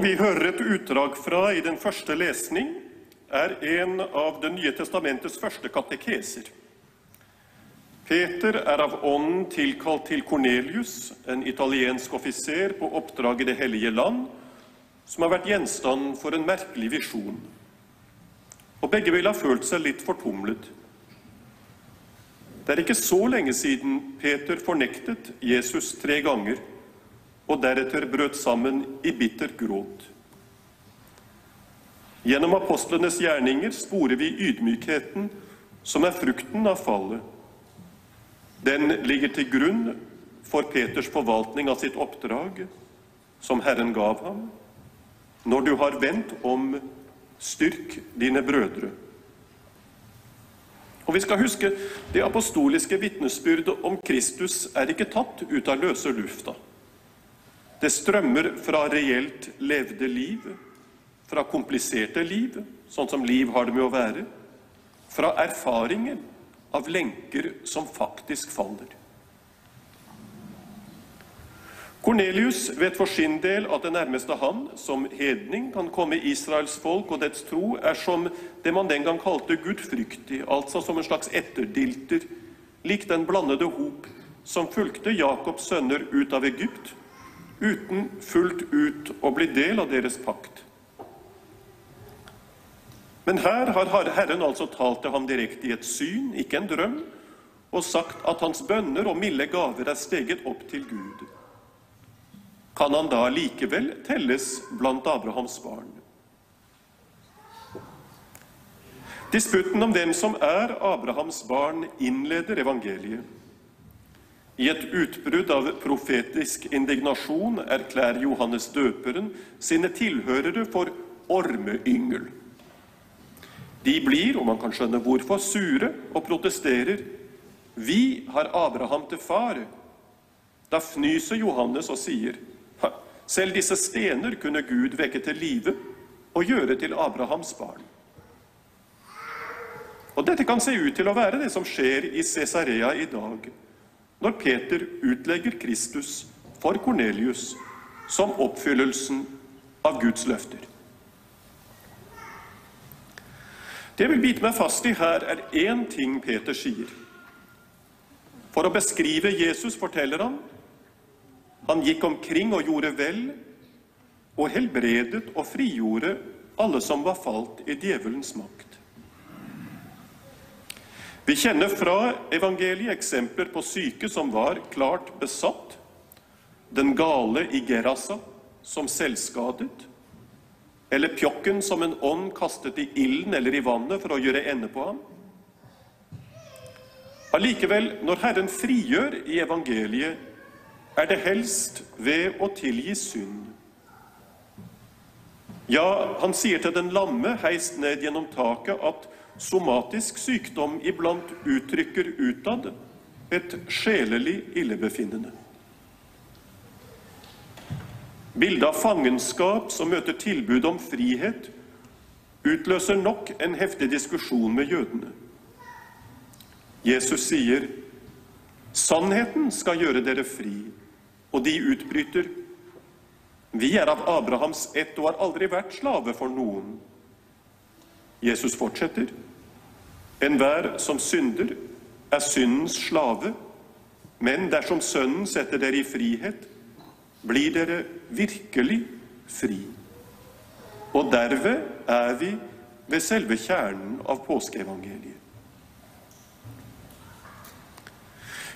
Talen vi hører et utdrag fra i den første lesning, er en av Det nye testamentets første katekeser. Peter er av ånden tilkalt til Kornelius, en italiensk offiser på oppdrag i Det hellige land, som har vært gjenstand for en merkelig visjon. Og begge vil ha følt seg litt fortumlet. Det er ikke så lenge siden Peter fornektet Jesus tre ganger og deretter brøt sammen i bitter gråt. Gjennom apostlenes gjerninger sporer vi ydmykheten som er frukten av fallet. Den ligger til grunn for Peters forvaltning av sitt oppdrag, som Herren gav ham. Når du har vendt om, styrk dine brødre. Og vi skal huske, Det apostoliske vitnesbyrdet om Kristus er ikke tatt ut av løse lufta. Det strømmer fra reelt levde liv, fra kompliserte liv, sånn som liv har det med å være, fra erfaringer av lenker som faktisk faller. Kornelius vet for sin del at det nærmeste han, som hedning, kan komme Israels folk og dets tro, er som det man den gang kalte gudfryktig, altså som en slags etterdilter, lik den blandede hop som fulgte Jakobs sønner ut av Egypt uten fullt ut å bli del av deres pakt. Men her har Herren altså talt til ham direkte i et syn, ikke en drøm, og sagt at hans bønner og milde gaver er steget opp til Gud. Kan han da likevel telles blant Abrahams barn? Disputten om hvem som er Abrahams barn, innleder evangeliet. I et utbrudd av profetisk indignasjon erklærer Johannes døperen sine tilhørere for ormeyngel. De blir, og man kan skjønne hvorfor, sure og protesterer. Vi har Abraham til far. Da fnyser Johannes og sier, selv disse stener kunne Gud vekke til live og gjøre til Abrahams barn. Og Dette kan se ut til å være det som skjer i Cesarea i dag når Peter utlegger Kristus for Kornelius som oppfyllelsen av Guds løfter. Det jeg vil bite meg fast i her, er én ting Peter sier. For å beskrive Jesus forteller han han gikk omkring og gjorde vel, og helbredet og frigjorde alle som var falt i djevelens makt. Vi kjenner fra evangeliet eksempler på syke som var klart besatt, den gale i Gerasa som selvskadet, eller pjokken som en ånd kastet i ilden eller i vannet for å gjøre ende på ham. Allikevel, når Herren frigjør i evangeliet, er det helst ved å tilgi synd. Ja, han sier til den lamme heist ned gjennom taket at somatisk sykdom iblant uttrykker utad et sjelelig illebefinnende. Bildet av fangenskap som møter tilbud om frihet, utløser nok en heftig diskusjon med jødene. Jesus sier, 'Sannheten skal gjøre dere fri', og de utbryter, 'Vi er av Abrahams ett og har aldri vært slave for noen.' Jesus fortsetter, Enhver som synder, er syndens slave, men dersom Sønnen setter dere i frihet, blir dere virkelig fri. Og derved er vi ved selve kjernen av påskeevangeliet.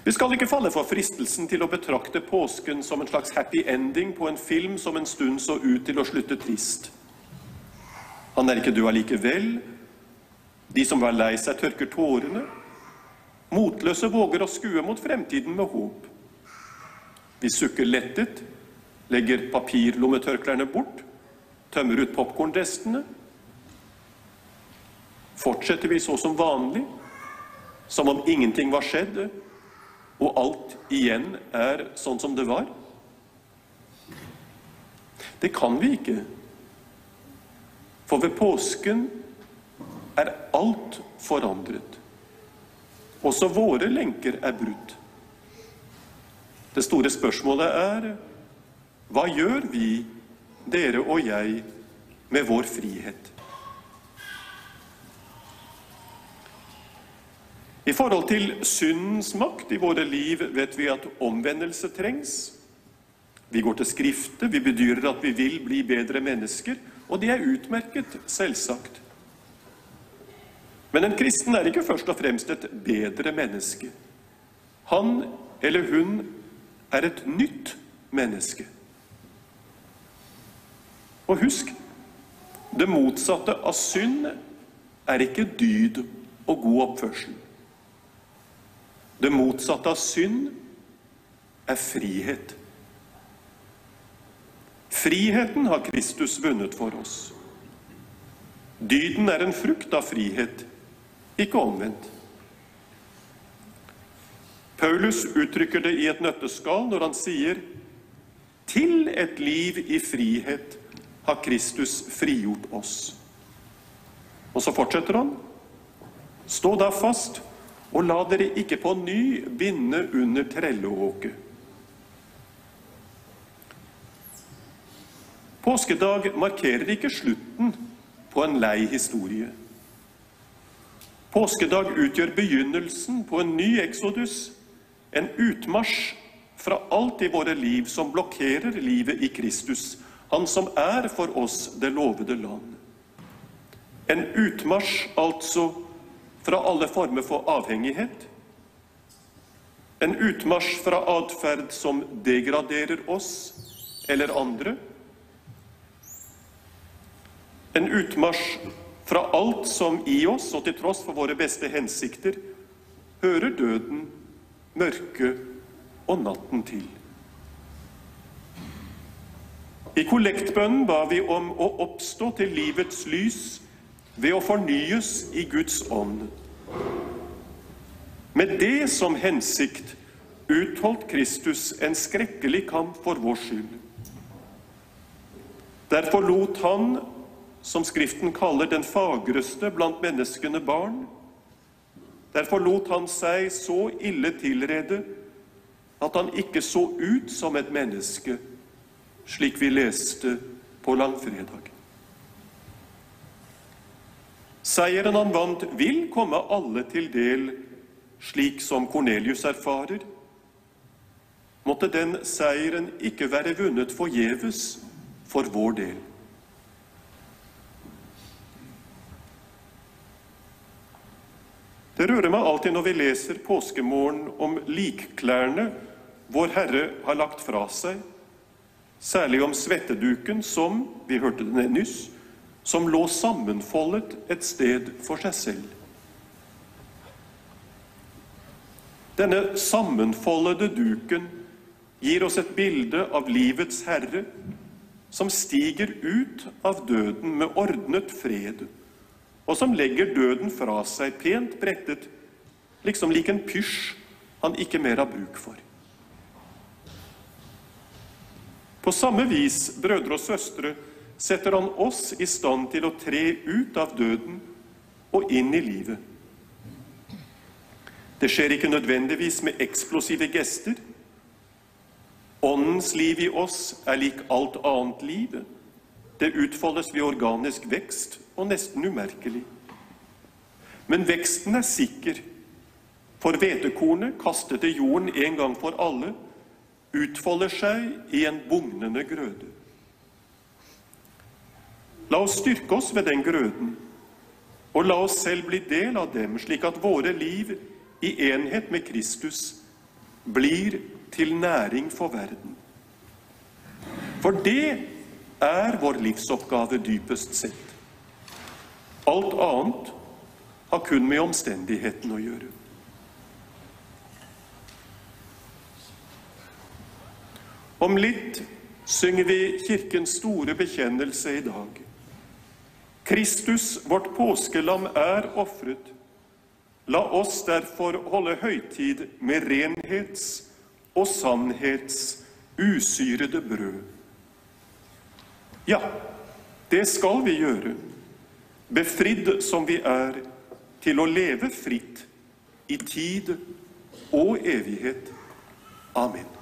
Vi skal ikke falle for fristelsen til å betrakte påsken som en slags happy ending på en film som en stund så ut til å slutte trist. Han er ikke du allikevel, de som var lei seg, tørker tårene. Motløse våger å skue mot fremtiden med håp. Vi sukker lettet, legger papirlommetørklærne bort, tømmer ut popkornrestene. Fortsetter vi så som vanlig, som om ingenting var skjedd, og alt igjen er sånn som det var? Det kan vi ikke. For ved påsken alt forandret. Også våre lenker er brutt. Det store spørsmålet er hva gjør vi dere og jeg, med vår frihet. I forhold til syndens makt i våre liv vet vi at omvendelse trengs. Vi går til Skriftet, vi bedyrer at vi vil bli bedre mennesker, og det er utmerket, selvsagt. Men en kristen er ikke først og fremst et bedre menneske. Han eller hun er et nytt menneske. Og husk, det motsatte av synd er ikke dyd og god oppførsel. Det motsatte av synd er frihet. Friheten har Kristus vunnet for oss. Dyden er en frukt av frihet, ikke omvendt. Paulus uttrykker det i et nøtteskall når han sier til et liv i frihet har Kristus frigjort oss. Og så fortsetter han. Stå da fast, og la dere ikke på ny binde under trelleåket. Påskedag markerer ikke slutten på en lei historie. Påskedag utgjør begynnelsen på en ny eksodus, en utmarsj fra alt i våre liv som blokkerer livet i Kristus, Han som er for oss det lovede land. En utmarsj altså fra alle former for avhengighet. En utmarsj fra atferd som degraderer oss eller andre. En utmarsj fra alt som i oss, og til tross for våre beste hensikter, hører døden, mørket og natten til. I kollektbønnen ba vi om å oppstå til livets lys ved å fornyes i Guds ånd. Med det som hensikt utholdt Kristus en skrekkelig kamp for vår skyld. Derfor lot han, som Skriften kaller den fagreste blant menneskene, barn. Derfor lot han seg så ille tilrede at han ikke så ut som et menneske, slik vi leste på langfredag. Seieren han vant, vil komme alle til del, slik som Kornelius erfarer. Måtte den seieren ikke være vunnet forgjeves for vår del. Det rører meg alltid når vi leser påskemorgen om likklærne Vår Herre har lagt fra seg, særlig om svetteduken som, vi hørte det nyss, som lå sammenfoldet et sted for seg selv. Denne sammenfoldede duken gir oss et bilde av livets herre som stiger ut av døden med ordnet fred og som legger døden fra seg pent brettet, liksom lik en pysj han ikke mer har bruk for. På samme vis, brødre og søstre, setter han oss i stand til å tre ut av døden og inn i livet. Det skjer ikke nødvendigvis med eksplosive gester. Åndens liv i oss er lik alt annet liv. Det utfoldes ved organisk vekst og nesten umerkelig. Men veksten er sikker, for hvetekornet, kastet til jorden en gang for alle, utfolder seg i en bugnende grøde. La oss styrke oss ved den grøden, og la oss selv bli del av dem, slik at våre liv i enhet med Kristus blir til næring for verden. For det er vår livsoppgave dypest sett. Alt annet har kun med omstendigheten å gjøre. Om litt synger vi Kirkens store bekjennelse i dag. Kristus, vårt påskelam, er ofret. La oss derfor holde høytid med renhets og sannhets usyrede brød. Ja, det skal vi gjøre befridd som vi er til å leve fritt i tid og evighet. Amen.